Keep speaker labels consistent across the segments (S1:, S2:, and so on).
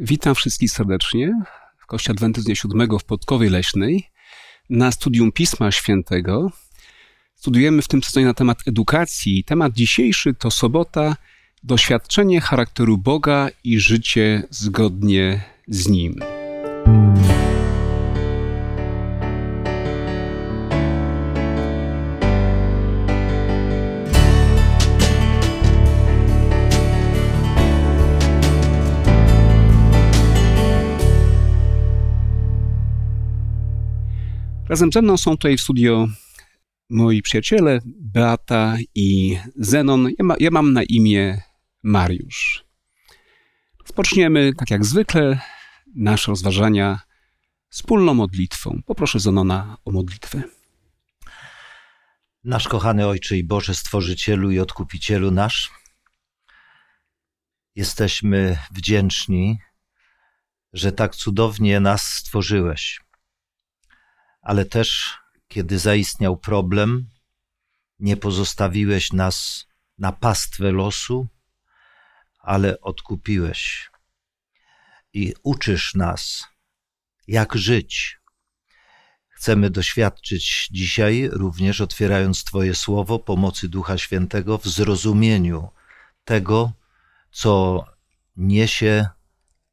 S1: Witam wszystkich serdecznie w Kościele Adwentyzmu Dnia Siódmego w Podkowie Leśnej na studium Pisma Świętego. Studujemy w tym sezonie na temat edukacji. Temat dzisiejszy to sobota, doświadczenie charakteru Boga i życie zgodnie z Nim. Razem ze mną są tutaj w studio moi przyjaciele Beata i Zenon. Ja, ma, ja mam na imię Mariusz. Rozpoczniemy, tak jak zwykle, nasze rozważania wspólną modlitwą. Poproszę Zenona o modlitwę.
S2: Nasz kochany Ojcze i Boże Stworzycielu i Odkupicielu nasz, jesteśmy wdzięczni, że tak cudownie nas stworzyłeś ale też kiedy zaistniał problem, nie pozostawiłeś nas na pastwę losu, ale odkupiłeś i uczysz nas, jak żyć. Chcemy doświadczyć dzisiaj, również otwierając Twoje słowo, pomocy Ducha Świętego w zrozumieniu tego, co niesie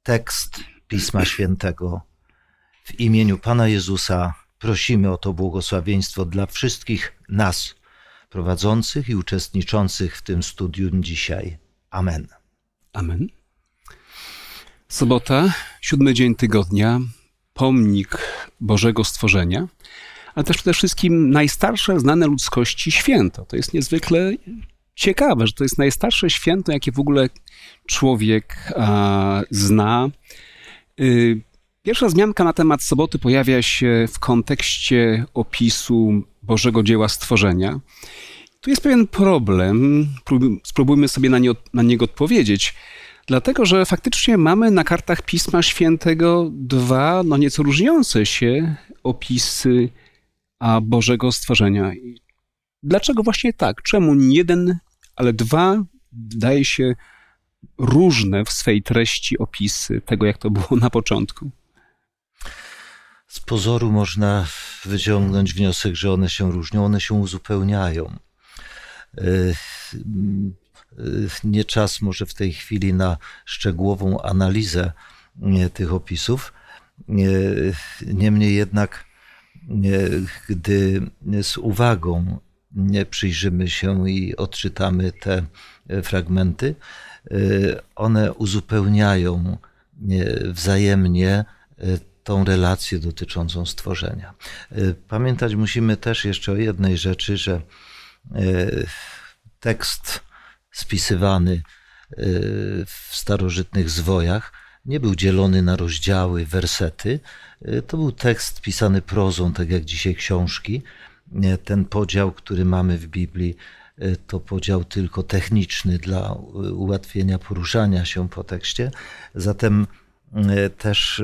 S2: tekst Pisma Świętego. W imieniu Pana Jezusa Prosimy o to błogosławieństwo dla wszystkich nas, prowadzących i uczestniczących w tym studium dzisiaj. Amen.
S1: Amen. Sobota, siódmy dzień tygodnia, pomnik Bożego Stworzenia, ale też przede wszystkim najstarsze znane ludzkości święto. To jest niezwykle ciekawe, że to jest najstarsze święto, jakie w ogóle człowiek a, zna. Y, Pierwsza wzmianka na temat soboty pojawia się w kontekście opisu Bożego dzieła stworzenia. Tu jest pewien problem, spróbujmy sobie na, nie, na niego odpowiedzieć, dlatego że faktycznie mamy na kartach Pisma Świętego dwa, no nieco różniące się opisy a Bożego stworzenia. Dlaczego właśnie tak? Czemu nie jeden, ale dwa, wydaje się, różne w swej treści opisy tego, jak to było na początku?
S2: Z pozoru można wyciągnąć wniosek, że one się różnią, one się uzupełniają. E, nie czas może w tej chwili na szczegółową analizę tych opisów. Niemniej jednak, gdy z uwagą przyjrzymy się i odczytamy te fragmenty, one uzupełniają wzajemnie tą relację dotyczącą stworzenia. E, pamiętać musimy też jeszcze o jednej rzeczy, że e, tekst spisywany e, w starożytnych zwojach nie był dzielony na rozdziały, wersety. To był tekst pisany prozą, tak jak dzisiaj książki. Ten podział, który mamy w Biblii, to podział tylko techniczny dla ułatwienia poruszania się po tekście. Zatem też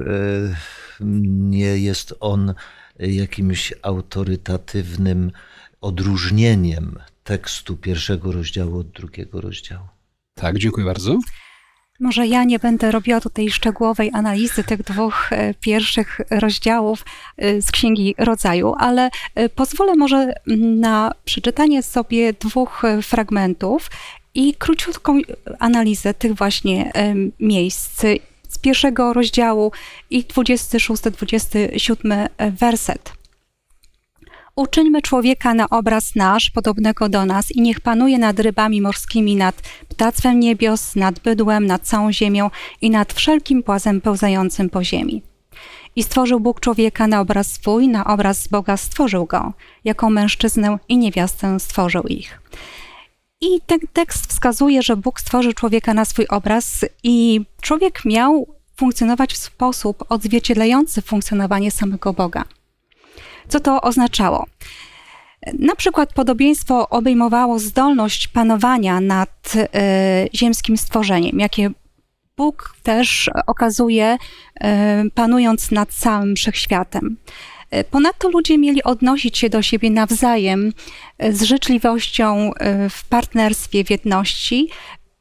S2: nie jest on jakimś autorytatywnym odróżnieniem tekstu pierwszego rozdziału od drugiego rozdziału.
S1: Tak, dziękuję bardzo.
S3: Może ja nie będę robiła tutaj szczegółowej analizy tych dwóch e, pierwszych rozdziałów e, z Księgi Rodzaju, ale e, pozwolę może na przeczytanie sobie dwóch fragmentów i króciutką analizę tych właśnie miejsc pierwszego rozdziału i 26-27 werset. Uczyńmy człowieka na obraz nasz, podobnego do nas, i niech panuje nad rybami morskimi, nad ptactwem niebios, nad bydłem, nad całą ziemią i nad wszelkim płazem pełzającym po ziemi. I stworzył Bóg człowieka na obraz swój, na obraz Boga stworzył go, jako mężczyznę i niewiastę stworzył ich. I ten tekst wskazuje, że Bóg stworzył człowieka na swój obraz i człowiek miał funkcjonować w sposób odzwierciedlający funkcjonowanie samego Boga. Co to oznaczało? Na przykład podobieństwo obejmowało zdolność panowania nad y, ziemskim stworzeniem, jakie Bóg też okazuje, y, panując nad całym wszechświatem. Ponadto ludzie mieli odnosić się do siebie nawzajem z życzliwością w partnerstwie, w jedności,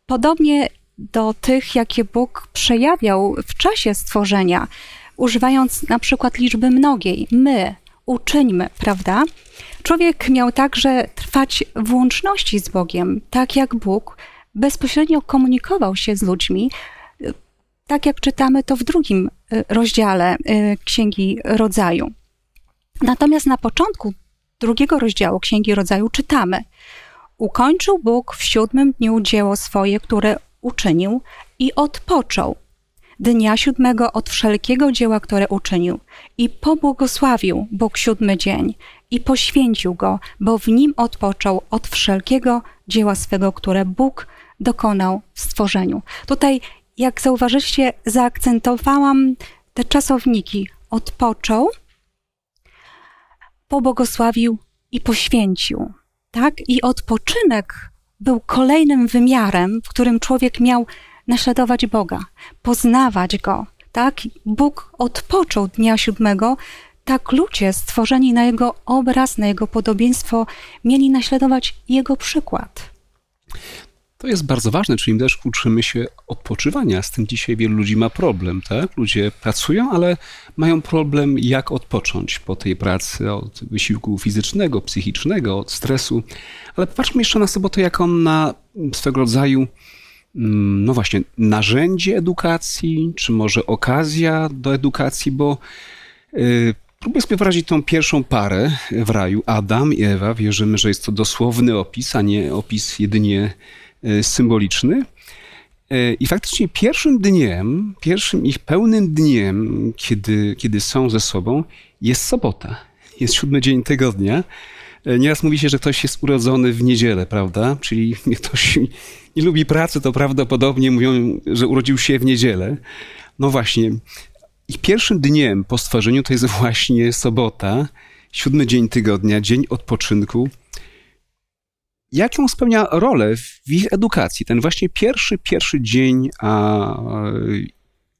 S3: podobnie do tych, jakie Bóg przejawiał w czasie stworzenia, używając na przykład liczby mnogiej. My, uczyńmy, prawda? Człowiek miał także trwać w łączności z Bogiem, tak jak Bóg bezpośrednio komunikował się z ludźmi, tak jak czytamy to w drugim rozdziale Księgi Rodzaju. Natomiast na początku drugiego rozdziału Księgi Rodzaju czytamy: Ukończył Bóg w siódmym dniu dzieło swoje, które uczynił i odpoczął. Dnia siódmego od wszelkiego dzieła, które uczynił, i pobłogosławił Bóg siódmy dzień i poświęcił go, bo w nim odpoczął od wszelkiego dzieła swego, które Bóg dokonał w stworzeniu. Tutaj, jak zauważyliście, zaakcentowałam te czasowniki. Odpoczął, pobłogosławił i poświęcił. Tak? I odpoczynek był kolejnym wymiarem, w którym człowiek miał naśladować Boga, poznawać Go. Tak? Bóg odpoczął dnia siódmego, tak ludzie stworzeni na Jego obraz, na Jego podobieństwo, mieli naśladować Jego przykład.
S1: To jest bardzo ważne, czyli też uczymy się odpoczywania. Z tym dzisiaj wielu ludzi ma problem, tak? Ludzie pracują, ale mają problem, jak odpocząć po tej pracy, od wysiłku fizycznego, psychicznego, od stresu. Ale popatrzmy jeszcze na sobotę jako na swego rodzaju, mm, no właśnie, narzędzie edukacji, czy może okazja do edukacji, bo yy, Próbuję sobie wyrazić tą pierwszą parę w raju, Adam i Ewa. Wierzymy, że jest to dosłowny opis, a nie opis jedynie symboliczny. E, I faktycznie pierwszym dniem, pierwszym ich pełnym dniem, kiedy, kiedy są ze sobą, jest sobota. Jest siódmy dzień tygodnia. E, nieraz mówi się, że ktoś jest urodzony w niedzielę, prawda? Czyli ktoś nie lubi pracy, to prawdopodobnie mówią, że urodził się w niedzielę. No właśnie. Ich pierwszym dniem po stworzeniu to jest właśnie sobota, siódmy dzień tygodnia, dzień odpoczynku jaką spełnia rolę w ich edukacji, ten właśnie pierwszy, pierwszy dzień a,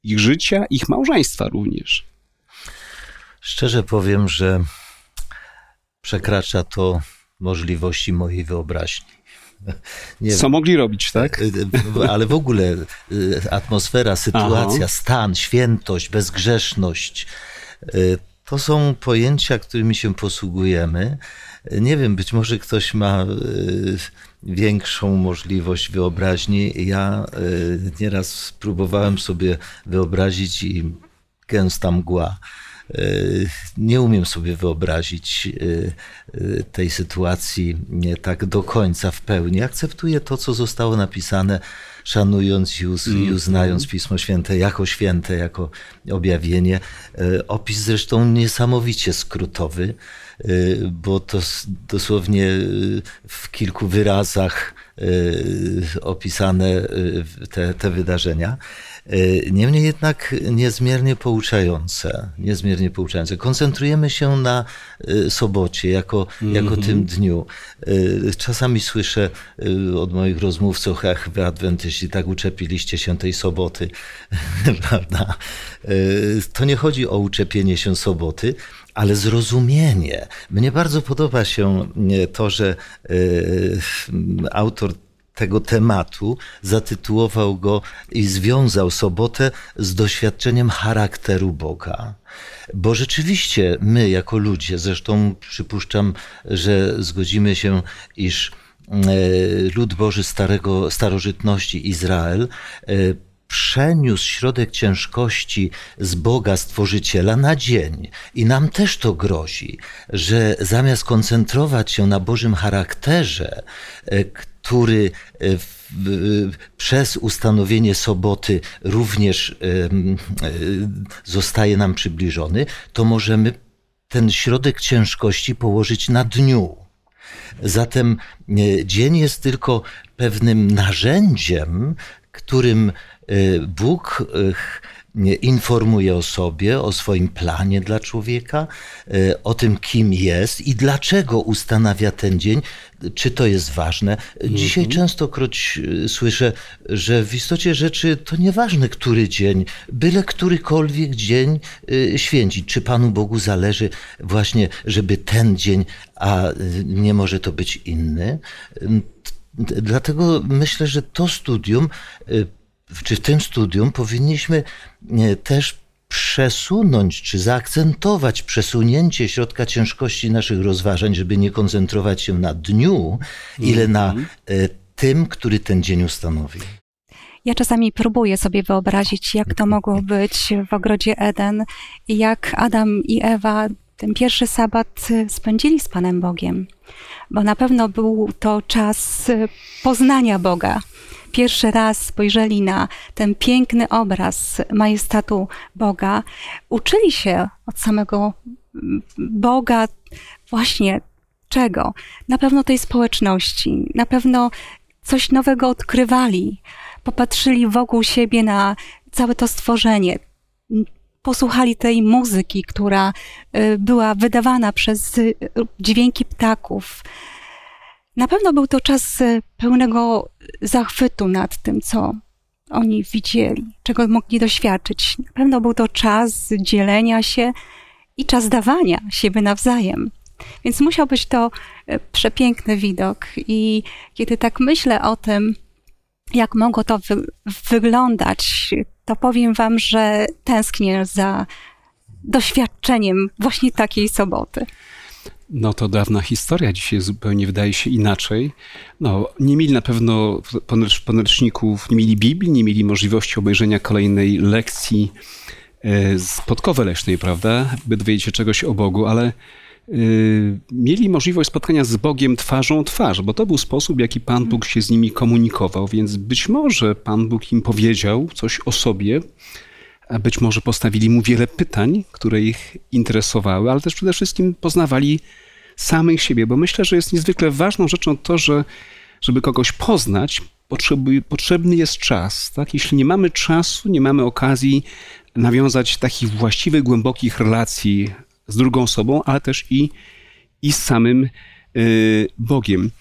S1: ich życia, ich małżeństwa również?
S2: Szczerze powiem, że przekracza to możliwości mojej wyobraźni.
S1: Nie Co wiem. mogli robić, tak?
S2: E, e, ale w ogóle e, atmosfera, sytuacja, Aha. stan, świętość, bezgrzeszność to są pojęcia, którymi się posługujemy. Nie wiem, być może ktoś ma e, większą możliwość wyobraźni. Ja e, nieraz próbowałem sobie wyobrazić i gęsta mgła. E, nie umiem sobie wyobrazić tej sytuacji nie tak do końca w pełni. Akceptuję to, co zostało napisane szanując i, uz, i mm. uznając Pismo Święte jako święte, jako objawienie. Opis zresztą niesamowicie skrótowy, bo to dosłownie e, w kilku wyrazach opisane te, te wydarzenia. Niemniej jednak niezmiernie pouczające, niezmiernie pouczające. Koncentrujemy się na sobocie jako, mm -hmm. jako mhm. tym dniu. Czasami słyszę od moich rozmówców, ach wy adwentyści tak uczepiliście się tej soboty, prawda? To nie chodzi o uczepienie się soboty, ale zrozumienie. Mnie bardzo podoba się to, że autor tego tematu, zatytułował go i związał sobotę z doświadczeniem charakteru Boga. Bo rzeczywiście my, jako ludzie, zresztą przypuszczam, że zgodzimy się, iż e, lud Boży starego, starożytności Izrael e, przeniósł środek ciężkości z Boga Stworzyciela na dzień. I nam też to grozi, że zamiast koncentrować się na Bożym charakterze, e, który e, przez ustanowienie soboty również zostaje nam przybliżony, to możemy ten środek ciężkości położyć na dniu. Zatem e, dzień jest tylko pewnym narzędziem, którym Bóg informuje o sobie, o swoim planie dla człowieka, e, o tym, kim jest i dlaczego ustanawia ten dzień, czy to jest ważne. Dzisiaj mhm. częstokroć e, słyszę, że w istocie rzeczy to nieważne, który dzień, byle którykolwiek dzień święcić. Czy Panu Bogu zależy właśnie, żeby ten dzień, a nie może to być inny? Dlatego myślę, że to studium czy w tym studium powinniśmy też przesunąć czy zaakcentować przesunięcie środka ciężkości naszych rozważań, żeby nie koncentrować się na dniu, ile na mhm. tym, który ten dzień ustanowi.
S3: Ja czasami próbuję sobie wyobrazić, jak to mogło być w ogrodzie Eden i jak Adam i Ewa ten pierwszy sabat spędzili z Panem Bogiem, bo na pewno był to czas poznania Boga. Pierwszy raz spojrzeli na ten piękny obraz majestatu Boga, uczyli się od samego Boga właśnie czego? Na pewno tej społeczności, na pewno coś nowego odkrywali, popatrzyli wokół siebie na całe to stworzenie, posłuchali tej muzyki, która y, była wydawana przez y, dźwięki ptaków. Na pewno był to czas y, pełnego zachwytu nad tym, co oni widzieli, czego mogli doświadczyć. Na pewno był to czas dzielenia się i czas dawania siebie nawzajem. Więc musiał być to przepiękny widok. I kiedy tak myślę o tym, jak mogło to wy wyglądać, to powiem Wam, że tęsknię za doświadczeniem właśnie takiej soboty.
S1: No to dawna historia, dzisiaj zupełnie wydaje się inaczej. No, nie mieli na pewno podręczników, nie mieli Biblii, nie mieli możliwości obejrzenia kolejnej lekcji e, z podkowy leśnej, prawda, by dowiedzieć się czegoś o Bogu, ale Y, mieli możliwość spotkania z Bogiem twarzą twarz, bo to był sposób, w jaki Pan Bóg się z nimi komunikował, więc być może Pan Bóg im powiedział coś o sobie, być może postawili mu wiele pytań, które ich interesowały, ale też przede wszystkim poznawali samych siebie, bo myślę, że jest niezwykle ważną rzeczą to, że żeby kogoś poznać, potrzebny jest czas. Tak? Jeśli nie mamy czasu, nie mamy okazji nawiązać takich właściwych, głębokich relacji z drugą osobą, ale też i, i z samym y, Bogiem.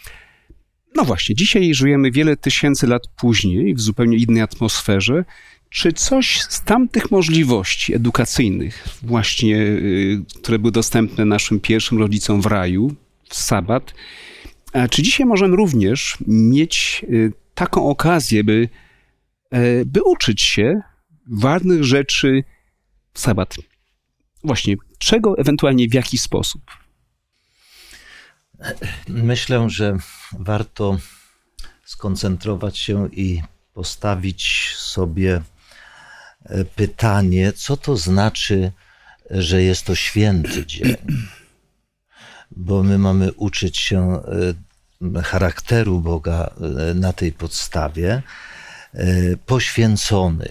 S1: No właśnie, dzisiaj żyjemy wiele tysięcy lat później, w zupełnie innej atmosferze. Czy coś z tamtych możliwości edukacyjnych, właśnie, y, które były dostępne naszym pierwszym rodzicom w raju, w sabat, czy dzisiaj możemy również mieć y, taką okazję, by, e, by uczyć się ważnych rzeczy w sabat? Właśnie, czego, ewentualnie w jaki sposób?
S2: Myślę, że warto skoncentrować się i postawić sobie pytanie, co to znaczy, że jest to święty dzień. Bo my mamy uczyć się e, charakteru Boga e, na tej podstawie, poświęcony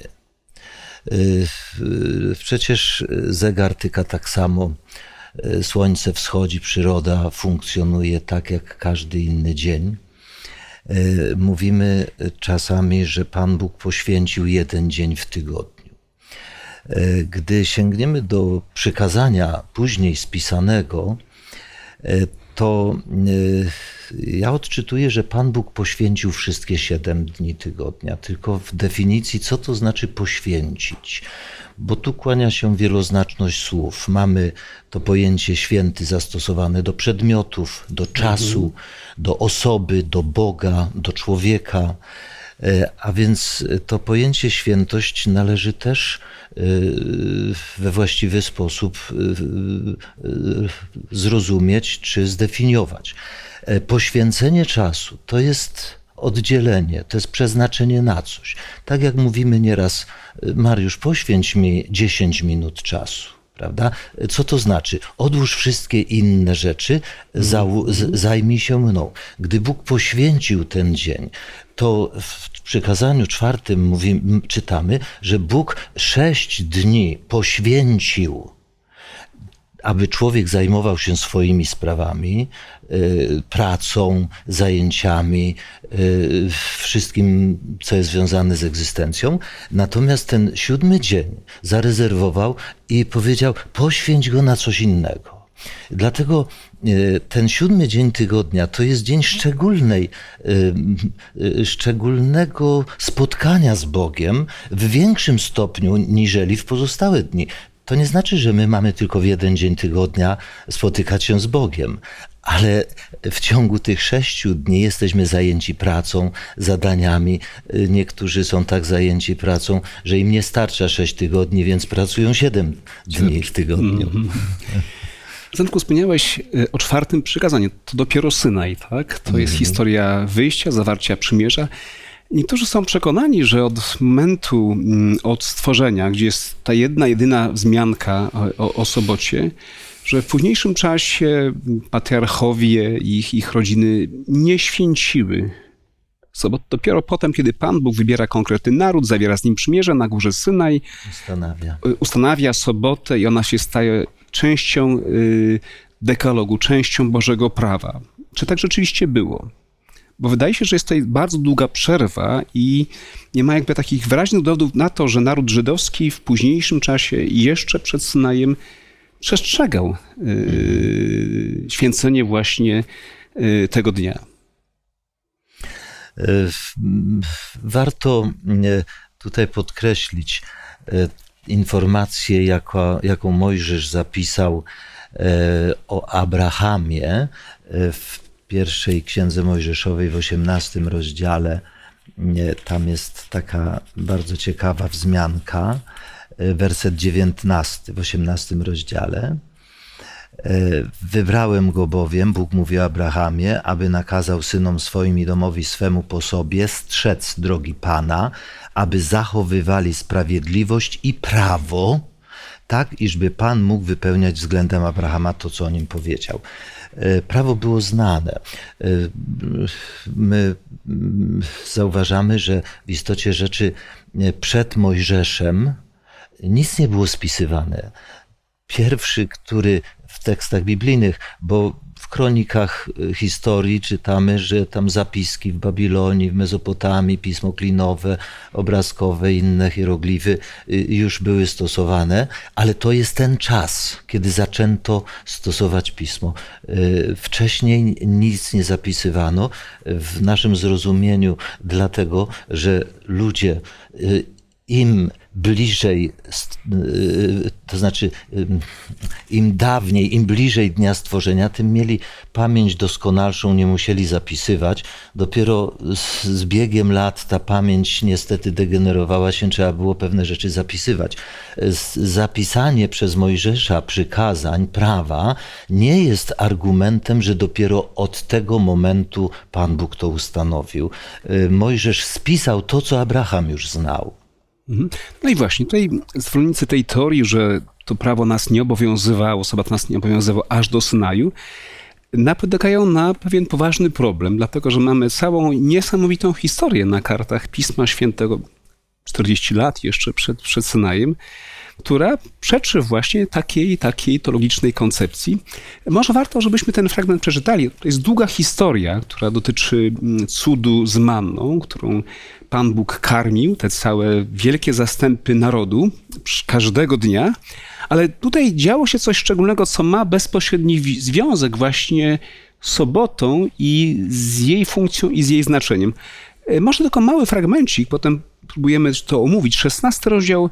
S2: przecież zegar tyka tak samo. Słońce wschodzi, przyroda funkcjonuje tak jak każdy inny dzień. Mówimy czasami, że Pan Bóg poświęcił jeden dzień w tygodniu. Gdy sięgniemy do przykazania później spisanego, to ja odczytuję, że Pan Bóg poświęcił wszystkie siedem dni tygodnia, tylko w definicji, co to znaczy poświęcić. Bo tu kłania się wieloznaczność słów. Mamy to pojęcie święty zastosowane do przedmiotów, do czasu, mhm. do osoby, do Boga, do człowieka. E, a więc to pojęcie świętość należy też e, we właściwy sposób e, zrozumieć czy zdefiniować. Poświęcenie czasu to jest oddzielenie, to jest przeznaczenie na coś. Tak jak mówimy nieraz, Mariusz, poświęć mi 10 minut czasu prawda? Co to znaczy? Odłóż wszystkie inne rzeczy, zajmij się mną. Gdy Bóg poświęcił ten dzień, to w przykazaniu czwartym mówi, czytamy, że Bóg sześć dni poświęcił aby człowiek zajmował się swoimi sprawami, y, pracą, zajęciami, y, wszystkim, co jest związane z egzystencją. Natomiast ten siódmy dzień zarezerwował i powiedział: poświęć go na coś innego. Dlatego y, ten siódmy dzień tygodnia to jest dzień szczególnej, szczególnego spotkania z Bogiem w większym stopniu niżeli w pozostałe dni to nie znaczy, że my mamy tylko w jeden dzień tygodnia spotykać się z Bogiem, ale w ciągu tych sześciu dni jesteśmy zajęci pracą, zadaniami. Niektórzy są tak zajęci pracą, że im nie starcza sześć tygodni, więc pracują siedem dni w tygodniu.
S1: Zenku, wspomniałeś e, o czwartym przykazaniu. To dopiero Synaj, tak? To jest mm. historia wyjścia, zawarcia przymierza. Niektórzy są przekonani, że od momentu, mm, od stworzenia, gdzie jest ta jedna, jedyna wzmianka o, o sobocie, że w późniejszym czasie patriarchowie i ich, ich rodziny nie święciły sobot. Dopiero potem, kiedy Pan Bóg wybiera konkretny naród, zawiera z nim przymierze na górze Synaj,
S2: ustanawia,
S1: ustanawia sobotę i ona się staje częścią y, dekalogu, częścią Bożego prawa. Czy tak rzeczywiście było? Bo wydaje się, że jest tutaj bardzo długa przerwa i nie ma jakby takich wyraźnych dowodów na to, że naród żydowski w późniejszym czasie, jeszcze przed Synajem, przestrzegał yy, święcenie właśnie tego dnia.
S2: Warto tutaj podkreślić informację, jaka, jaką Mojżesz zapisał o Abrahamie w pierwszej księdze Mojżeszowej w osiemnastym rozdziale. Tam jest taka bardzo ciekawa wzmianka, e, werset 19 w osiemnastym rozdziale. E, wybrałem go bowiem, Bóg mówi Abrahamie, aby nakazał synom swoim i domowi swemu po sobie strzec drogi Pana, aby zachowywali sprawiedliwość i prawo, tak iżby Pan mógł wypełniać względem Abrahama to, co o nim powiedział. E, prawo było znane. E, my mm, zauważamy, że w istocie rzeczy przed Mojżeszem nic nie było spisywane. Pierwszy, który w tekstach biblijnych, bo w kronikach y, historii czytamy, że tam zapiski w Babilonii, w Mezopotamii, pismo klinowe, obrazkowe, inne hieroglify y, już były stosowane, ale to jest ten czas, kiedy zaczęto stosować pismo. Y, wcześniej nic nie zapisywano w naszym zrozumieniu, dlatego że ludzie im bliżej, y, to znaczy im dawniej, im bliżej dnia stworzenia, tym mieli pamięć doskonalszą, nie musieli zapisywać. Dopiero z, biegiem lat ta pamięć niestety degenerowała się, trzeba było pewne rzeczy zapisywać. Zapisanie przez Mojżesza przykazań, prawa, nie jest argumentem, że dopiero od tego momentu Pan Bóg to ustanowił. Y, Mojżesz spisał to, co Abraham już znał.
S1: Mhm. No i właśnie, tutaj zwolennicy tej teorii, że to prawo nas nie obowiązywało, sabat nas nie obowiązywał aż do Synaju, napotykają na pewien poważny problem, dlatego że mamy całą niesamowitą historię na kartach Pisma Świętego, 40 lat jeszcze przed, przed Synajem, która przeczy właśnie takiej, takiej teologicznej koncepcji. Może warto, żebyśmy ten fragment przeczytali. To jest długa historia, która dotyczy mm, cudu z manną, którą Pan Bóg karmił, te całe wielkie zastępy narodu każdego dnia, ale tutaj działo się coś szczególnego, co ma bezpośredni związek właśnie z sobotą i z jej funkcją i z jej znaczeniem. E, może tylko mały fragmencik, potem próbujemy to omówić. 16 rozdział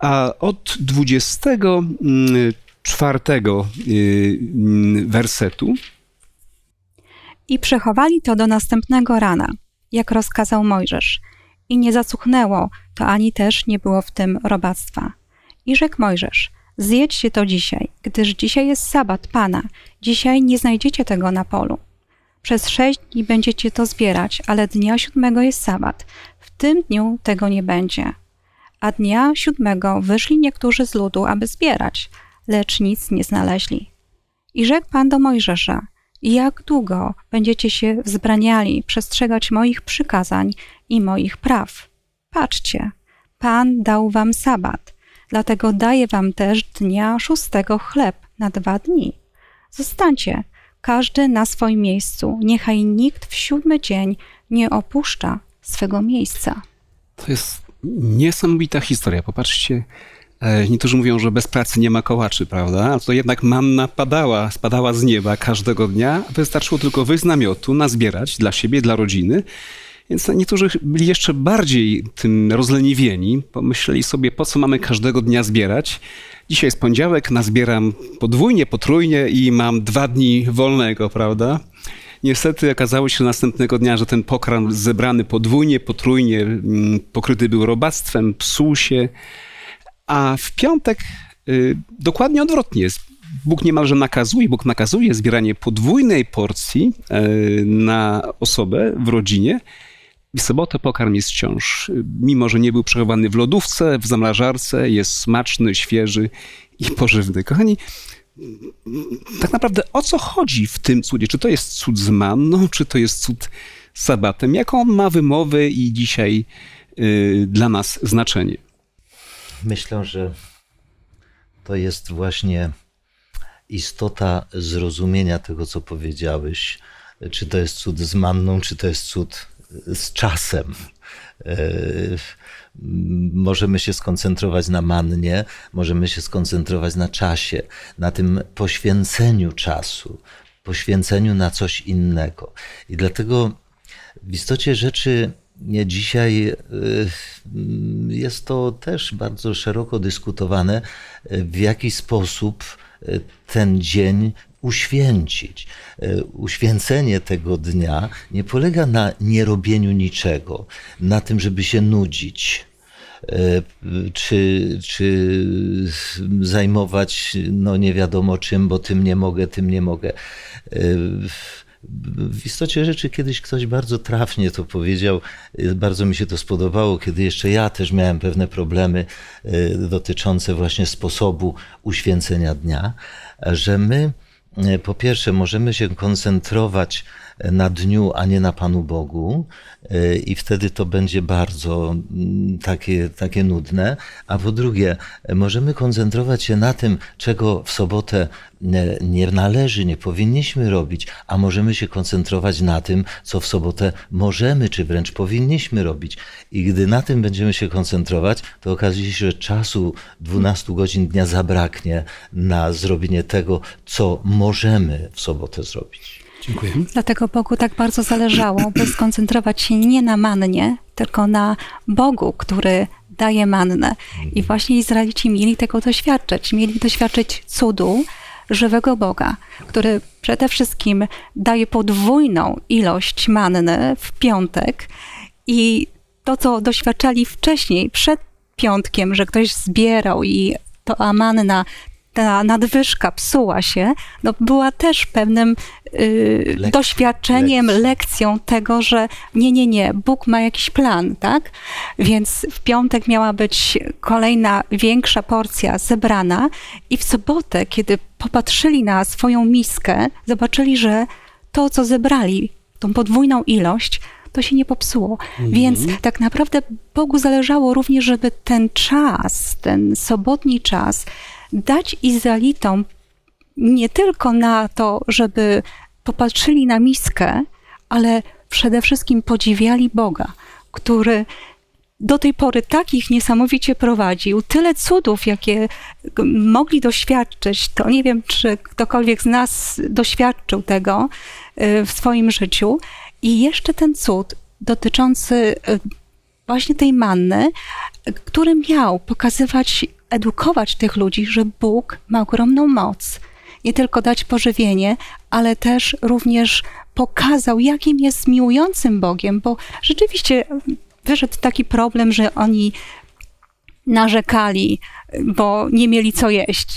S1: a od 24 y, mm, wersetu.
S3: I przechowali to do następnego rana, jak rozkazał Mojżesz. I nie zacuchnęło, to ani też nie było w tym robactwa. I rzekł Mojżesz, zjedźcie to dzisiaj, gdyż dzisiaj jest sabat Pana, dzisiaj nie znajdziecie tego na polu. Przez sześć dni będziecie to zbierać, ale dnia siódmego jest sabat. W tym dniu tego nie będzie a dnia siódmego wyszli niektórzy z ludu, aby zbierać, lecz nic nie znaleźli. I rzekł Pan do Mojżesza, jak długo będziecie się wzbraniali przestrzegać moich przykazań i moich praw? Patrzcie, Pan dał wam sabat, dlatego daje wam też dnia szóstego chleb na dwa dni. Zostańcie, każdy na swoim miejscu, niechaj nikt w siódmy dzień nie opuszcza swego miejsca.
S1: To jest niesamowita historia. Popatrzcie, e, niektórzy mówią, że bez pracy nie ma kołaczy, prawda? A to jednak manna padała, spadała z nieba każdego dnia. Wystarczyło tylko wyjść z namiotu, nazbierać dla siebie, dla rodziny. Więc niektórzy byli jeszcze bardziej tym rozleniwieni. Pomyśleli sobie, po co mamy każdego dnia zbierać. dzisiaj jest poniedziałek, nazbieram podwójnie, potrójnie i mam dwa dni wolnego, prawda? Niestety okazało się następnego dnia, że ten pokarm zebrany podwójnie, potrójnie, mm, pokryty był robactwem, psuł się, a w piątek y, dokładnie odwrotnie jest. Bóg niemalże nakazuje, Bóg nakazuje zbieranie podwójnej porcji y, na osobę w rodzinie, w sobotę pokarm jest wciąż, mimo że nie był przechowany w lodówce, w zamrażarce, jest smaczny, świeży i pożywny. Kochani, tak naprawdę o co chodzi w tym cudzie? Czy to jest cud z manną, czy to jest cud z sabatem? Jaką on ma wymowę i dzisiaj y, dla nas znaczenie?
S2: Myślę, że to jest właśnie istota zrozumienia tego, co powiedziałeś. Czy to jest cud z manną, czy to jest cud z czasem. E, możemy się skoncentrować na mannie, możemy się skoncentrować na czasie, na tym poświęceniu czasu, poświęceniu na coś innego. I dlatego w istocie rzeczy dzisiaj e, jest to też bardzo szeroko dyskutowane, w jaki sposób ten dzień uświęcić. E, uświęcenie tego dnia nie polega na nierobieniu niczego, na tym, żeby się nudzić, e, czy, czy zajmować no nie wiadomo czym, bo tym nie mogę, tym nie mogę. E, w istocie rzeczy kiedyś ktoś bardzo trafnie to powiedział, bardzo mi się to spodobało, kiedy jeszcze ja też miałem pewne problemy dotyczące właśnie sposobu uświęcenia dnia, że my po pierwsze, możemy się koncentrować na dniu, a nie na Panu Bogu, e, i wtedy to będzie bardzo mm, takie, takie nudne. A po drugie, możemy koncentrować się na tym, czego w sobotę nie należy, nie powinniśmy robić, a możemy się koncentrować na tym, co w sobotę możemy, czy wręcz powinniśmy robić. I gdy na tym będziemy się koncentrować, to okazuje się, że czasu 12 godzin dnia zabraknie na zrobienie tego, co możemy w sobotę zrobić.
S1: Dziękuję.
S3: Dlatego Bogu tak bardzo zależało, by skoncentrować się nie na mannie, tylko na Bogu, który daje mannę. I właśnie Izraelici mieli tego doświadczyć. Mieli doświadczyć cudu żywego Boga, który przede wszystkim daje podwójną ilość manny w piątek i to, co doświadczali wcześniej, przed piątkiem, że ktoś zbierał i to manna ta nadwyżka psuła się, no była też pewnym y, doświadczeniem, lekcją. lekcją tego, że nie, nie, nie, Bóg ma jakiś plan, tak? Więc w piątek miała być kolejna większa porcja zebrana i w sobotę, kiedy popatrzyli na swoją miskę, zobaczyli, że to, co zebrali, tą podwójną ilość, to się nie popsuło. Mhm. Więc tak naprawdę Bogu zależało również, żeby ten czas, ten sobotni czas, dać Izraelitom nie tylko na to, żeby popatrzyli na miskę, ale przede wszystkim podziwiali Boga, który do tej pory takich niesamowicie prowadził, tyle cudów, jakie mogli doświadczyć, to nie wiem, czy ktokolwiek z nas doświadczył tego y, w swoim życiu. I jeszcze ten cud dotyczący y, właśnie tej manny, który miał pokazywać edukować tych ludzi, że Bóg ma ogromną moc. Nie tylko dać pożywienie, ale też również pokazał, jakim jest miłującym Bogiem, bo rzeczywiście wyszedł taki problem, że oni narzekali, bo nie mieli co jeść.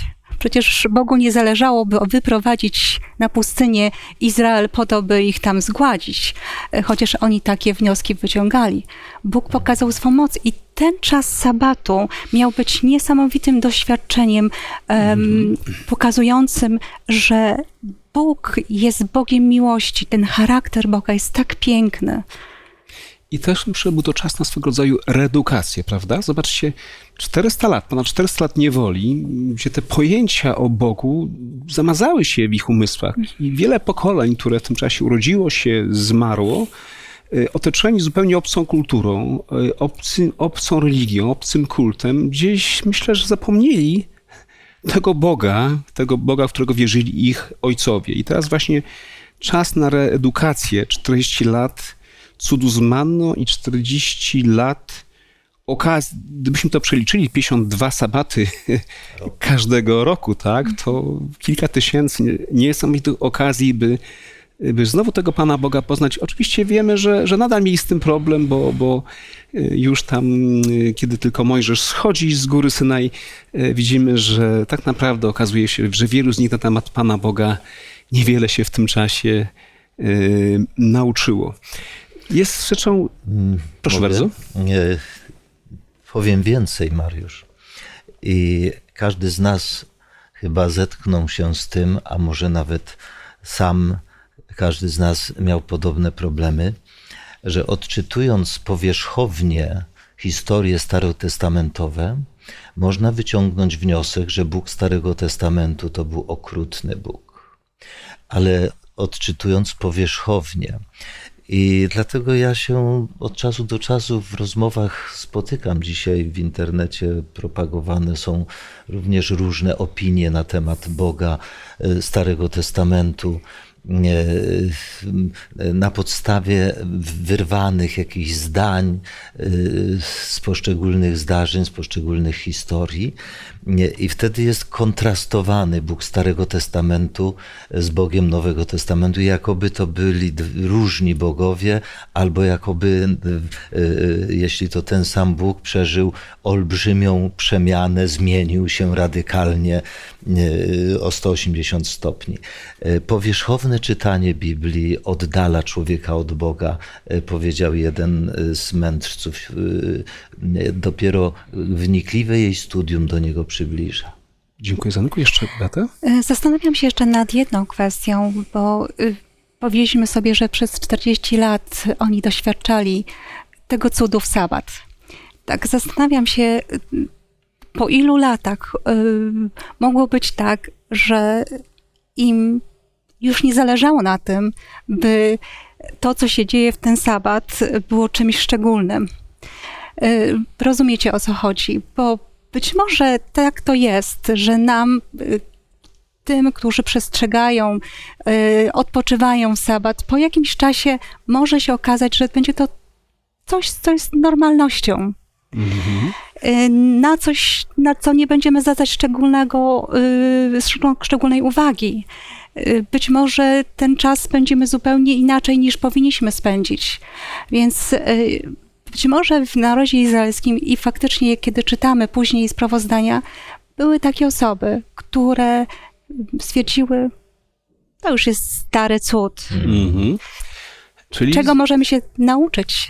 S3: Przecież Bogu nie zależało, by wyprowadzić na pustynię Izrael po to, by ich tam zgładzić, chociaż oni takie wnioski wyciągali. Bóg pokazał swą moc i ten czas sabatu miał być niesamowitym doświadczeniem, um, pokazującym, że Bóg jest Bogiem miłości. Ten charakter Boga jest tak piękny.
S1: I też myślę, był to czas na swego rodzaju reedukację, prawda? Zobaczcie, 400 lat, ponad 400 lat niewoli, gdzie te pojęcia o Bogu zamazały się w ich umysłach i wiele pokoleń, które w tym czasie urodziło się, zmarło, y, otoczeni zupełnie obcą kulturą, y, obcy, obcą religią, obcym kultem, gdzieś myślę, że zapomnieli tego Boga, tego Boga, w którego wierzyli ich ojcowie. I teraz właśnie czas na reedukację, 40 lat cudu z i 40 lat okazji, gdybyśmy to przeliczyli, 52 sabaty każdego roku, tak, to kilka tysięcy niesamowitych okazji, by, by znowu tego Pana Boga poznać. Oczywiście wiemy, że, że nadal mieli z tym problem, bo, bo już tam, kiedy tylko Mojżesz schodzi z góry Synaj, widzimy, że tak naprawdę okazuje się, że wielu z nich na temat Pana Boga niewiele się w tym czasie nauczyło. Jest rzeczą. Proszę
S2: Mogę?
S1: bardzo.
S2: Nie, powiem więcej, Mariusz. I każdy z nas chyba zetknął się z tym, a może nawet sam każdy z nas miał podobne problemy, że odczytując powierzchownie historie starotestamentowe, można wyciągnąć wniosek, że Bóg Starego Testamentu to był okrutny Bóg. Ale odczytując powierzchownie, i dlatego ja się od czasu do czasu w rozmowach spotykam. Dzisiaj w internecie propagowane są również różne opinie na temat Boga Starego Testamentu na podstawie wyrwanych jakichś zdań z poszczególnych zdarzeń, z poszczególnych historii. I wtedy jest kontrastowany Bóg Starego Testamentu z Bogiem Nowego Testamentu, jakoby to byli różni bogowie, albo jakoby, jeśli to ten sam Bóg przeżył olbrzymią przemianę, zmienił się radykalnie o 180 stopni. Powierzchowne czytanie Biblii oddala człowieka od Boga, powiedział jeden z mędrców. Dopiero wnikliwe jej studium do niego przybliża.
S1: Dziękuję, Zanku. Jeszcze Beatę?
S3: Zastanawiam się jeszcze nad jedną kwestią, bo powiedzieliśmy sobie, że przez 40 lat oni doświadczali tego cudu w sabat. Tak, zastanawiam się, po ilu latach mogło być tak, że im już nie zależało na tym, by to, co się dzieje w ten sabat, było czymś szczególnym. Rozumiecie o co chodzi? Bo być może tak to jest, że nam, tym, którzy przestrzegają, odpoczywają w sabat, po jakimś czasie może się okazać, że będzie to coś, co jest normalnością. Mhm. Na coś, na co nie będziemy zwracać szczególnego, szczególnej uwagi. Być może ten czas spędzimy zupełnie inaczej niż powinniśmy spędzić. Więc być może w narodzie izraelskim i faktycznie, kiedy czytamy później sprawozdania, były takie osoby, które stwierdziły, to już jest stary cud. Mhm. Czyli... Czego możemy się nauczyć?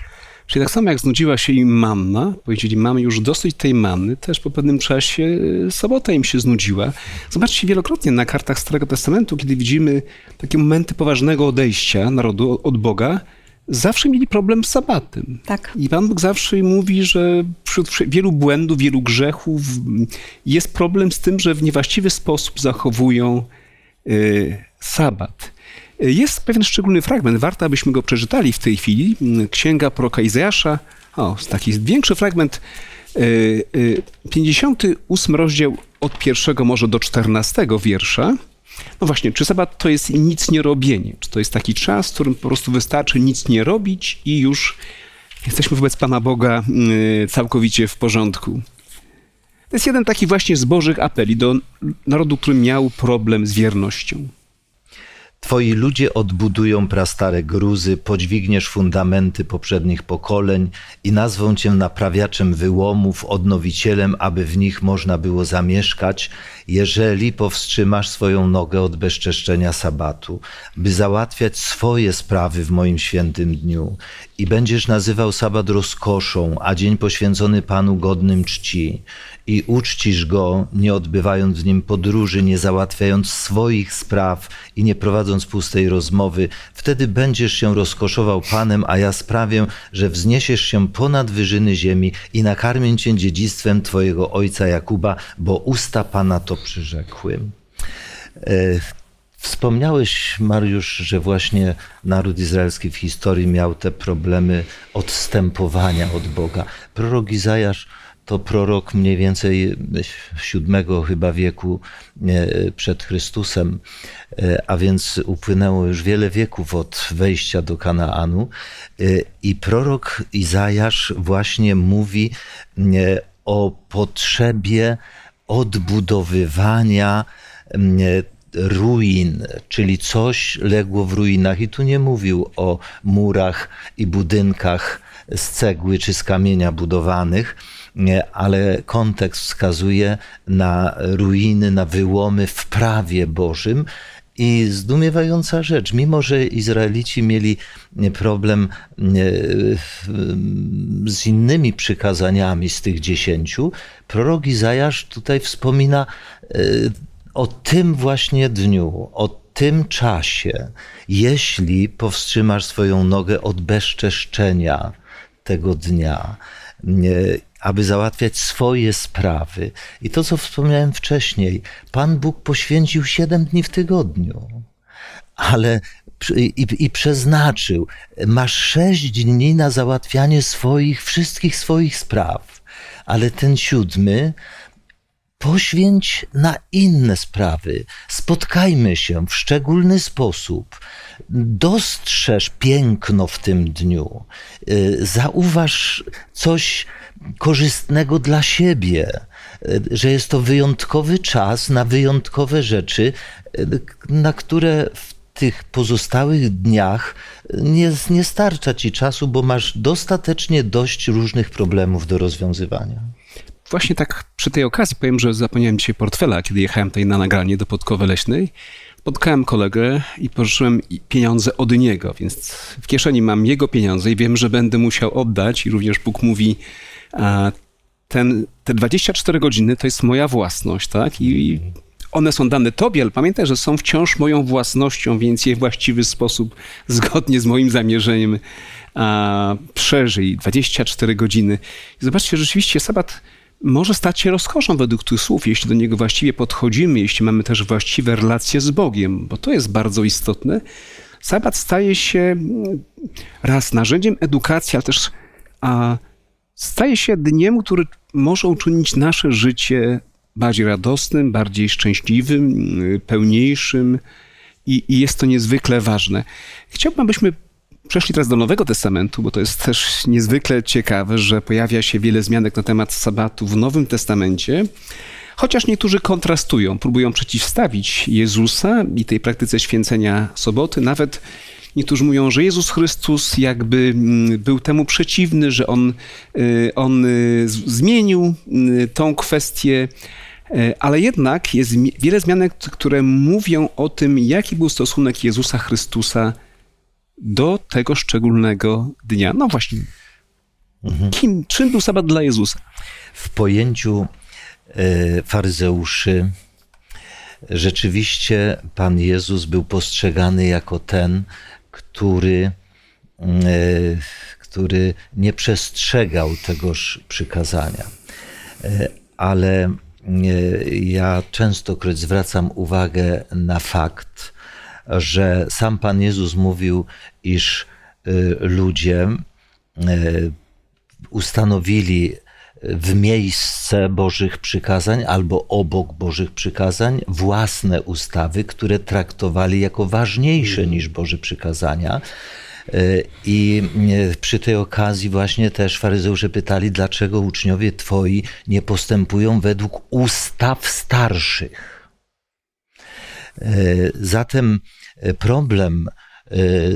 S1: Czyli tak samo jak znudziła się im manna, powiedzieli, mamy już dosyć tej manny, też po pewnym czasie y, sobota im się znudziła. Zobaczcie wielokrotnie na kartach Starego Testamentu, kiedy widzimy takie momenty poważnego odejścia narodu od Boga, zawsze mieli problem z sabatem.
S3: Tak.
S1: I Pan Bóg zawsze mówi, że wśród wielu błędów, wielu grzechów jest problem z tym, że w niewłaściwy sposób zachowują y, sabat. Jest pewien szczególny fragment, warto abyśmy go przeczytali w tej chwili. Księga proroka Izajasza, o, taki większy fragment, 58 rozdział od pierwszego może do 14 wiersza. No właśnie, czy sabat to jest nic nie robienie? Czy to jest taki czas, w którym po prostu wystarczy nic nie robić i już jesteśmy wobec Pana Boga całkowicie w porządku? To jest jeden taki właśnie z Bożych apeli do narodu, który miał problem z wiernością.
S2: Twoi ludzie odbudują prastare gruzy, podźwigniesz fundamenty poprzednich pokoleń i nazwą cię naprawiaczem wyłomów, odnowicielem, aby w nich można było zamieszkać, jeżeli powstrzymasz swoją nogę od bezczeszczenia sabatu, by załatwiać swoje sprawy w moim świętym dniu. I będziesz nazywał sabat rozkoszą, a dzień poświęcony Panu godnym czci i uczcisz go, nie odbywając w nim podróży, nie załatwiając swoich spraw i nie prowadząc pustej rozmowy, wtedy będziesz się rozkoszował Panem, a ja sprawię, że wzniesiesz się ponad wyżyny ziemi i nakarmię cię dziedzictwem Twojego ojca Jakuba, bo usta Pana to przyrzekły. E, wspomniałeś, Mariusz, że właśnie naród izraelski w historii miał te problemy odstępowania od Boga. Prorok Izajasz to prorok mniej więcej VII chyba wieku przed Chrystusem, a więc upłynęło już wiele wieków od wejścia do Kanaanu. I prorok Izajasz właśnie mówi o potrzebie odbudowywania ruin, czyli coś legło w ruinach. I tu nie mówił o murach i budynkach z cegły czy z kamienia budowanych, ale kontekst wskazuje na ruiny, na wyłomy w prawie Bożym. I zdumiewająca rzecz, mimo że Izraelici mieli problem z innymi przykazaniami z tych dziesięciu, prorok Izajasz tutaj wspomina e, o tym właśnie dniu, o tym czasie, jeśli powstrzymasz swoją nogę od bezczeszczenia tego dnia, aby załatwiać swoje sprawy. I to, co wspomniałem wcześniej, Pan Bóg poświęcił siedem dni w tygodniu, ale i, i, przeznaczył, masz sześć dni na załatwianie swoich, wszystkich swoich spraw, ale ten siódmy poświęć na inne sprawy. Spotkajmy się w szczególny sposób. Dostrzeż piękno w tym dniu. Y, zauważ coś korzystnego dla siebie, y, że jest to wyjątkowy czas na wyjątkowe rzeczy, y, na które w tych pozostałych dniach nie, nie starcza ci czasu, bo masz dostatecznie dość różnych problemów do rozwiązywania.
S1: Właśnie tak przy tej okazji powiem, że zapomniałem dzisiaj portfela, kiedy jechałem tutaj na nagranie do Podkowy Leśnej. Spotkałem kolegę i pożyczyłem pieniądze od niego, więc w kieszeni mam jego pieniądze i wiem, że będę musiał oddać i również Bóg mówi, ten, te 24 godziny to jest moja własność, tak? I one są dane tobie, ale pamiętaj, że są wciąż moją własnością, więc je w właściwy sposób, zgodnie z moim zamierzeniem, a, przeżyj 24 godziny. I zobaczcie, rzeczywiście sabat może stać się rozkoszą według tych słów, jeśli do niego właściwie podchodzimy, jeśli mamy też właściwe relacje z Bogiem, bo to jest bardzo istotne. Sabat staje się mm, raz narzędziem edukacji, ale też a, staje się dniem, który może uczynić nasze życie bardziej radosnym, bardziej szczęśliwym, pełniejszym i, i jest to niezwykle ważne. Chciałbym, abyśmy przeszli teraz do Nowego Testamentu, bo to jest też niezwykle ciekawe, że pojawia się wiele zmianek na temat sabatu w Nowym Testamencie. Chociaż niektórzy kontrastują, próbują przeciwstawić Jezusa i tej praktyce święcenia soboty, nawet Niektórzy mówią, że Jezus Chrystus jakby mm, był temu przeciwny, że on, y, on y, zmienił y, tą kwestię, ale jednak jest wiele zmianek, które mówią o tym, jaki był stosunek Jezusa Chrystusa do tego szczególnego dnia. No właśnie, mhm. kim, czym był sabat dla Jezusa?
S2: W pojęciu faryzeuszy rzeczywiście Pan Jezus był postrzegany jako ten, który, mm, e, który nie przestrzegał tegoż przykazania. E, ale e, ja częstokroć zwracam uwagę na fakt, że sam Pan Jezus mówił, iż ludzie ustanowili w miejsce Bożych przykazań albo obok Bożych przykazań własne ustawy, które traktowali jako ważniejsze niż Boże przykazania. I przy tej okazji właśnie też faryzeusze pytali, dlaczego uczniowie twoi nie postępują według ustaw starszych. E, zatem problem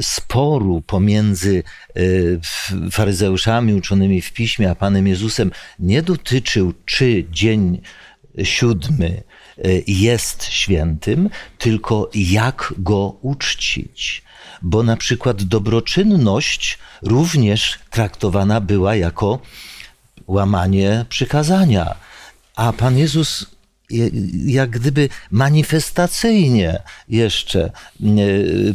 S2: sporu pomiędzy e, faryzeuszami uczonymi w piśmie a Panem Jezusem nie dotyczył, czy dzień siódmy e, jest świętym, tylko jak go uczcić. Bo na przykład dobroczynność również traktowana była jako łamanie przykazania. A Pan Jezus jak gdyby manifestacyjnie jeszcze e,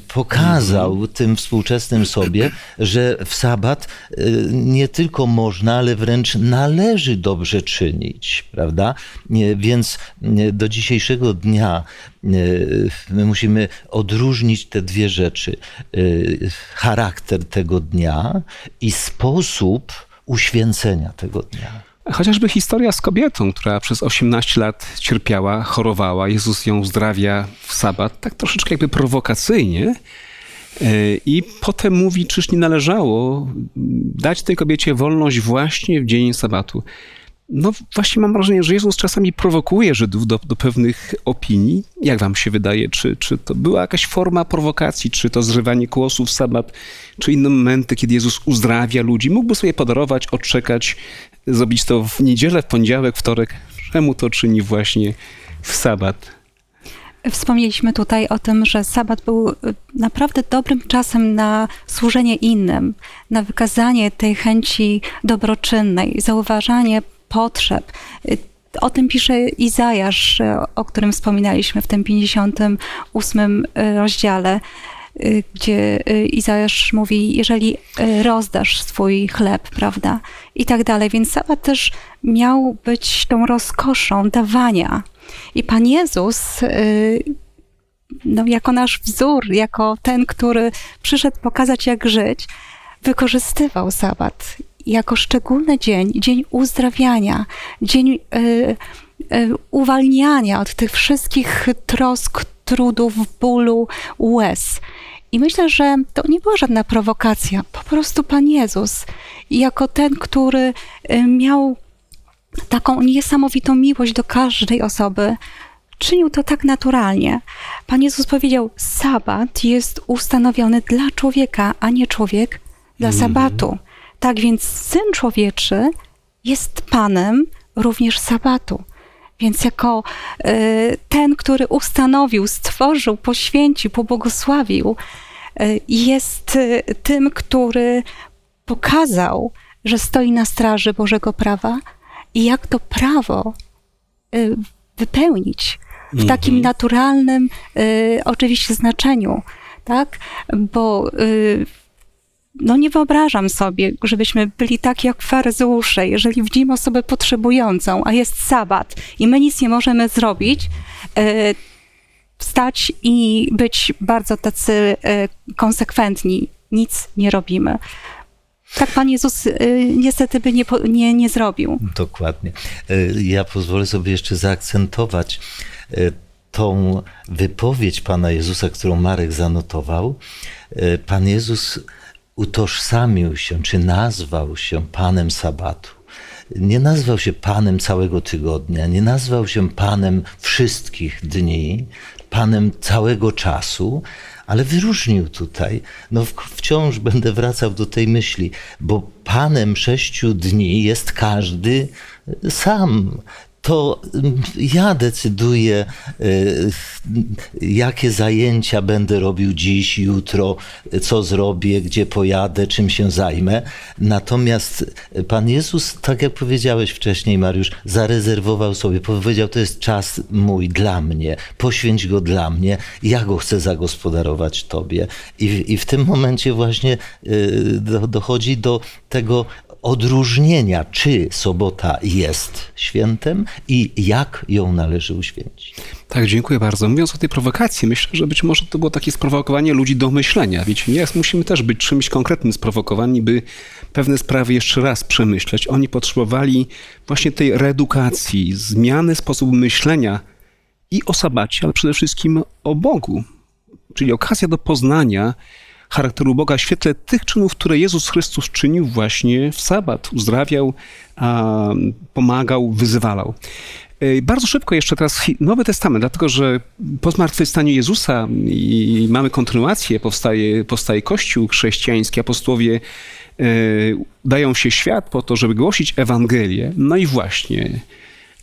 S2: pokazał mhm. tym współczesnym sobie, że w sabat e, nie tylko można, ale wręcz należy dobrze czynić, prawda? Więc do dzisiejszego dnia my musimy odróżnić te dwie rzeczy. E, charakter tego dnia i sposób uświęcenia tego dnia.
S1: Chociażby historia z kobietą, która przez 18 lat cierpiała, chorowała, Jezus ją uzdrawia w sabat, tak troszeczkę jakby prowokacyjnie. I potem mówi, czyż nie należało dać tej kobiecie wolność właśnie w dzień sabatu. No właśnie mam wrażenie, że Jezus czasami prowokuje Żydów do, do pewnych opinii. Jak wam się wydaje, czy, czy to była jakaś forma prowokacji, czy to zrywanie kłosów w sabat, czy inne momenty, kiedy Jezus uzdrawia ludzi? Mógłby sobie podarować, odczekać, zrobić to w niedzielę, w poniedziałek, wtorek. Czemu to czyni właśnie w sabat?
S3: Wspomnieliśmy tutaj o tym, że sabat był y, naprawdę dobrym czasem na służenie innym, na wykazanie tej chęci dobroczynnej, zauważanie potrzeb. Y, o tym pisze Izajasz, y, o którym wspominaliśmy w tym 58 rozdziale, gdzie Izajasz mówi, jeżeli rozdasz swój chleb, prawda, i tak dalej. Więc sabat też miał być tą rozkoszą dawania i Pan Jezus, y, no, jako nasz wzór, jako ten, który przyszedł pokazać, jak żyć, wykorzystywał sabat jako szczególny dzień, dzień uzdrawiania, dzień y, y, uwalniania od tych wszystkich trosk, trudów, bólu, łez. I myślę, że to nie była żadna prowokacja. Po prostu Pan Jezus, jako ten, który miał taką niesamowitą miłość do każdej osoby, czynił to tak naturalnie. Pan Jezus powiedział: Sabat jest ustanowiony dla człowieka, a nie człowiek dla mm. sabatu. Tak więc syn człowieczy jest panem również sabatu. Więc jako y, ten, który ustanowił, stworzył, poświęcił, pobłogosławił, y, jest y, tym, który pokazał, że stoi na straży Bożego prawa, i jak to prawo wypełnić w takim mhm. naturalnym, oczywiście znaczeniu, tak? Bo no nie wyobrażam sobie, żebyśmy byli tak jak faryzeusze, jeżeli widzimy osobę potrzebującą, a jest sabat i my nic nie możemy zrobić, wstać i być bardzo tacy konsekwentni, nic nie robimy tak Pan Jezus y, niestety by nie, nie, nie zrobił.
S2: Dokładnie. Ja pozwolę sobie jeszcze zaakcentować tą wypowiedź Pana Jezusa, którą Marek zanotował. Pan Jezus utożsamił się, czy nazwał się Panem Sabatu. Nie nazwał się Panem całego tygodnia, nie nazwał się Panem wszystkich dni, Panem całego czasu, ale wyróżnił tutaj. No wciąż będę wracał do tej myśli, bo panem sześciu dni jest każdy sam to mm, ja decyduję, y, jakie zajęcia będę robił dziś, jutro, co zrobię, gdzie pojadę, czym się zajmę. Natomiast Pan Jezus, tak jak powiedziałeś wcześniej, Mariusz, zarezerwował sobie, powiedział: To jest czas mój dla mnie, poświęć go dla mnie, ja go chcę zagospodarować Tobie. I, i w tym momencie właśnie y, dochodzi do tego odróżnienia, czy sobota jest świętem i jak ją należy uświęcić.
S1: Tak, dziękuję bardzo. Mówiąc o tej prowokacji, myślę, że być może to było takie sprowokowanie ludzi do myślenia. Wiecie, nie, musimy też być czymś konkretnym sprowokowani, by pewne sprawy jeszcze raz przemyśleć. Oni potrzebowali właśnie tej reedukacji, zmiany sposobu myślenia i o sabacie, ale przede wszystkim o Bogu, czyli okazja do poznania charakteru Boga w świetle tych czynów, które Jezus Chrystus czynił właśnie w sabat. Uzdrawiał, pomagał, wyzwalał. Bardzo szybko jeszcze teraz Nowy Testament, dlatego że po zmartwychwstaniu Jezusa i mamy kontynuację, powstaje, powstaje Kościół chrześcijański, apostowie e, dają się świat po to, żeby głosić Ewangelię. No i właśnie,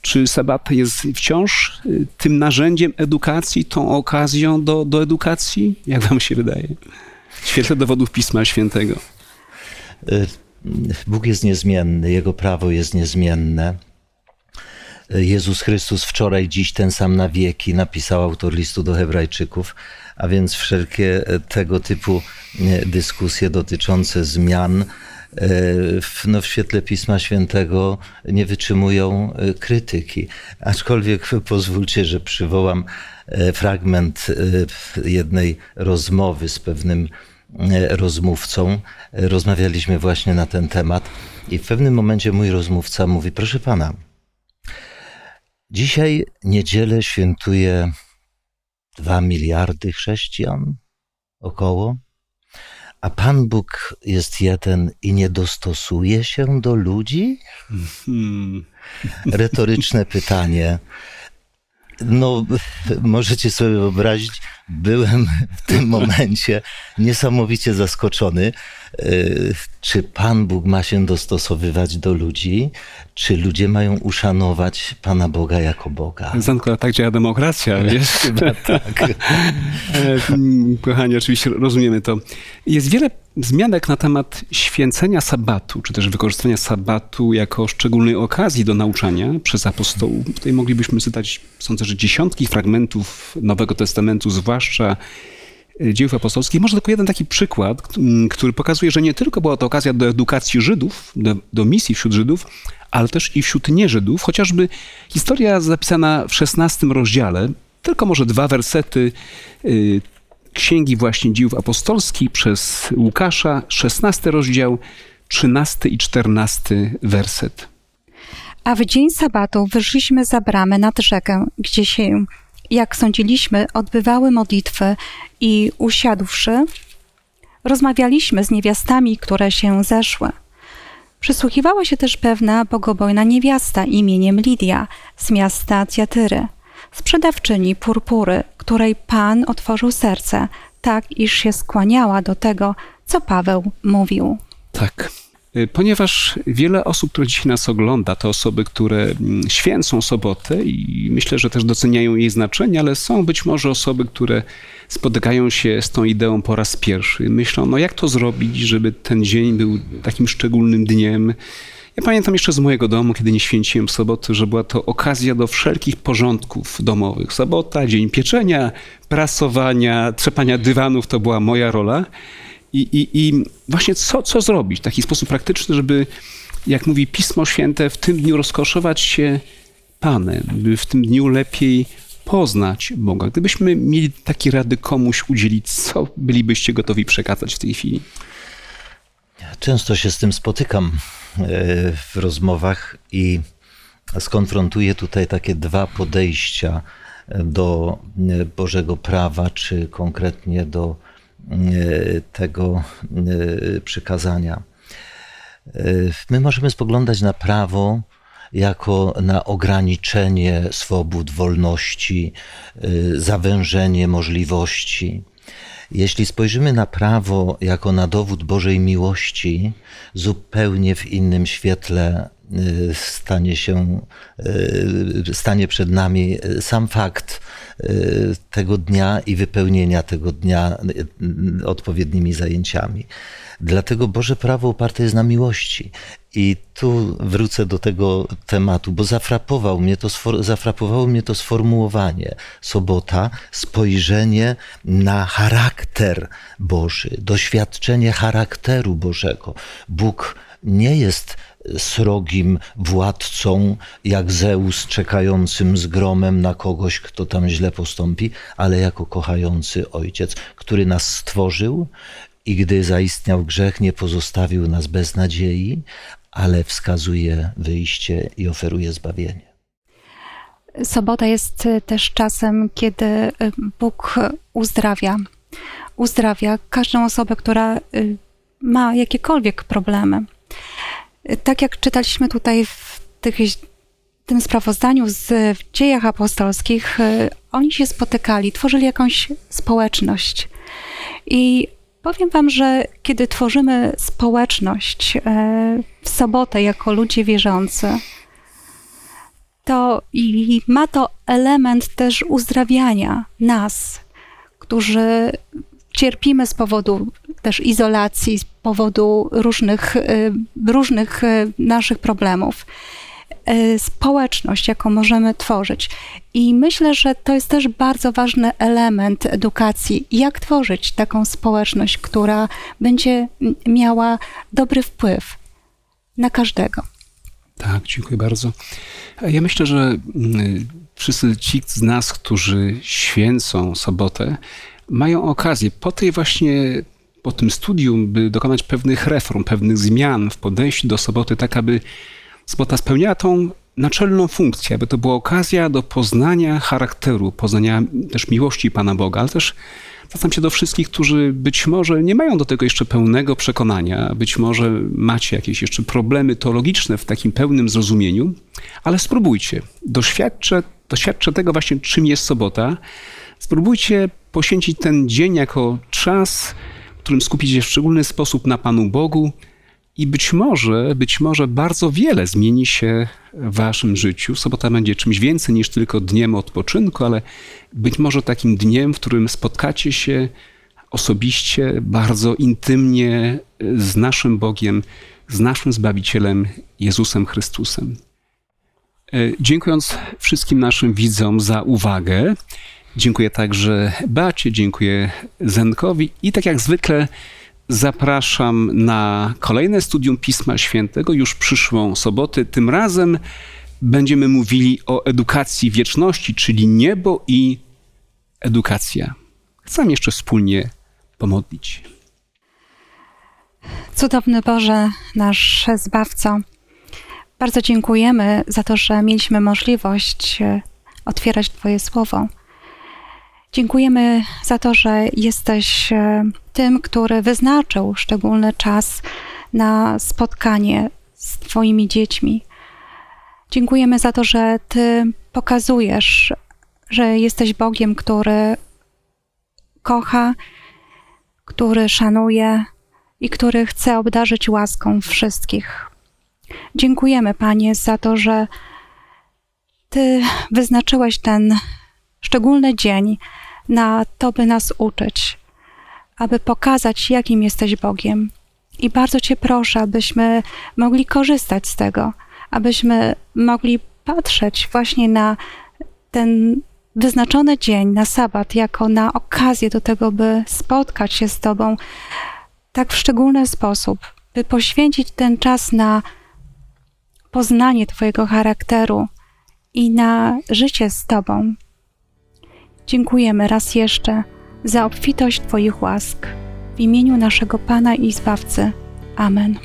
S1: czy sabat jest wciąż e, tym narzędziem edukacji, tą okazją do, do edukacji? Jak wam się wydaje? W świetle dowodów Pisma Świętego?
S2: Y, Bóg jest niezmienny, Jego prawo jest niezmienne. Y, Jezus Chrystus wczoraj, dziś ten sam na wieki, napisał autor listu do Hebrajczyków, a więc wszelkie y, tego typu dyskusje dotyczące zmian w, no, w świetle Pisma Świętego nie wytrzymują krytyki. Aczkolwiek pozwólcie, że przywołam fragment jednej rozmowy z pewnym rozmówcą. Rozmawialiśmy właśnie na ten temat i w pewnym momencie mój rozmówca mówi: Proszę pana, dzisiaj niedzielę świętuje dwa miliardy chrześcijan około, a Pan Bóg jest jeden i nie dostosuje się do ludzi? Hmm. Retoryczne pytanie. No, możecie sobie wyobrazić, byłem w tym momencie niesamowicie zaskoczony, e, czy Pan Bóg ma się dostosowywać do ludzi, czy ludzie mają uszanować Pana Boga jako Boga.
S1: Zanko, tak działa demokracja, wiesz? Chyba tak. E, kochani, oczywiście rozumiemy to. Jest wiele wzmianek na temat święcenia sabatu, czy też wykorzystania sabatu jako szczególnej okazji do nauczania przez apostołów. Tutaj moglibyśmy cytać, sądzę, że dziesiątki fragmentów Nowego Testamentu, zwłaszcza e, dzieł apostolskich. Może tylko jeden taki przykład, który pokazuje, że nie tylko była to okazja do edukacji Żydów, do, do misji wśród Żydów, ale też i wśród nieżydów. Chociażby historia zapisana w szesnastym rozdziale, tylko może dwa wersety y, Księgi właśnie Dziejów Apostolskich przez Łukasza, 16 rozdział, 13 i 14 werset.
S3: A w dzień sabatu wyszliśmy za bramę nad rzekę, gdzie się, jak sądziliśmy, odbywały modlitwy i usiadłszy, rozmawialiśmy z niewiastami, które się zeszły. Przysłuchiwała się też pewna bogobojna niewiasta imieniem Lidia z miasta Tiatyry, sprzedawczyni purpury, której Pan otworzył serce, tak iż się skłaniała do tego, co Paweł mówił.
S1: Tak. Y, ponieważ wiele osób, które dzisiaj nas ogląda, to osoby, które mm, święcą sobotę i myślę, że też doceniają jej znaczenie, ale są być może osoby, które spotykają się z tą ideą po raz pierwszy. Myślą, no jak to zrobić, żeby ten dzień był takim szczególnym dniem, ja pamiętam jeszcze z mojego domu, kiedy nie święciłem soboty, że była to okazja do wszelkich porządków domowych. Sobota, dzień pieczenia, prasowania, trzepania dywanów to była moja rola. I, i, i właśnie co, co zrobić w taki sposób praktyczny, żeby, jak mówi Pismo Święte, w tym dniu rozkoszować się Panem, by w tym dniu lepiej poznać Boga. Gdybyśmy mieli takie rady komuś udzielić, co bylibyście gotowi przekazać w tej chwili?
S2: Często się z tym spotykam w rozmowach i skonfrontuję tutaj takie dwa podejścia do Bożego prawa, czy konkretnie do e, tego e, przykazania. E, my możemy spoglądać na prawo jako na ograniczenie swobód, wolności, zawężenie możliwości. Jeśli spojrzymy na prawo jako na dowód Bożej miłości, zupełnie w innym świetle stanie się, y, stanie przed nami sam fakt y, tego dnia i wypełnienia tego dnia odpowiednimi zajęciami. Dlatego Boże prawo oparte jest na miłości. I tu wrócę do tego tematu, bo zafrapował mnie to, zafrapowało mnie to sformułowanie. Sobota, spojrzenie na charakter Boży, doświadczenie charakteru Bożego. Bóg nie jest srogim władcą, jak Zeus czekającym z gromem na kogoś, kto tam źle postąpi, ale jako kochający ojciec, który nas stworzył i gdy zaistniał grzech, nie pozostawił nas bez nadziei, ale wskazuje wyjście i oferuje zbawienie.
S3: Sobota jest też czasem, kiedy y, Bóg uzdrawia. Uzdrawia każdą osobę, która y, ma jakiekolwiek problemy. Tak jak czytaliśmy tutaj w tych, tym sprawozdaniu z w dziejach apostolskich, y, oni się spotykali, tworzyli jakąś społeczność. I Powiem Wam, że kiedy tworzymy społeczność e, w sobotę jako ludzie wierzący, to i ma to element też uzdrawiania nas, którzy cierpimy z powodu też izolacji, z powodu różnych, e, różnych e, naszych problemów. E, społeczność, jaką możemy tworzyć. I myślę, że to jest też bardzo ważny element edukacji. Jak tworzyć taką społeczność, która będzie miała dobry wpływ na każdego.
S1: Tak, dziękuję bardzo. Ja myślę, że wszyscy ci z nas, którzy święcą sobotę, mają okazję po tej właśnie po tym studium, by dokonać pewnych reform, pewnych zmian w podejściu do soboty, tak aby sobota spełniała tą naczelną funkcję, aby to była okazja do poznania charakteru, poznania też miłości Pana Boga, ale też zwracam się do wszystkich, którzy być może nie mają do tego jeszcze pełnego przekonania, być może macie jakieś jeszcze problemy teologiczne w takim pełnym zrozumieniu, ale spróbujcie. Doświadczę, doświadczę tego właśnie, czym jest sobota. Spróbujcie poświęcić ten dzień jako czas, w którym skupić się w szczególny sposób na Panu Bogu, i być może, być może bardzo wiele zmieni się w waszym życiu. Sobota będzie czymś więcej niż tylko dniem odpoczynku, ale być może takim dniem, w którym spotkacie się osobiście, bardzo intymnie z naszym Bogiem, z naszym Zbawicielem Jezusem Chrystusem. E, dziękując wszystkim naszym widzom za uwagę, dziękuję także Bacie, dziękuję Zenkowi i tak jak zwykle zapraszam na kolejne studium Pisma Świętego już przyszłą sobotę. Tym razem będziemy mówili o edukacji wieczności, czyli niebo i edukacja. Chcę jeszcze wspólnie pomodlić.
S3: Cudowny Boże, nasz Zbawco, bardzo dziękujemy za to, że mieliśmy możliwość e, otwierać Twoje słowo. Dziękujemy za to, że jesteś e, tym, który wyznaczył szczególny czas na spotkanie z Twoimi dziećmi. Dziękujemy za to, że Ty pokazujesz, że jesteś Bogiem, który kocha, który szanuje i który chce obdarzyć łaską wszystkich. Dziękujemy, Panie, za to, że Ty wyznaczyłeś ten szczególny dzień na to, by nas uczyć, aby pokazać, jakim jesteś Bogiem. I bardzo Cię proszę, abyśmy mogli korzystać z tego, abyśmy mogli patrzeć właśnie na ten wyznaczony dzień, na sabat, jako na okazję do tego, by spotkać się z Tobą tak w szczególny sposób, by poświęcić ten czas na poznanie Twojego charakteru i na życie z Tobą. Dziękujemy raz jeszcze za obfitość Twoich łask. W imieniu naszego Pana i Zbawcy. Amen.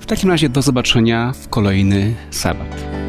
S1: W takim razie do zobaczenia w kolejny sabat.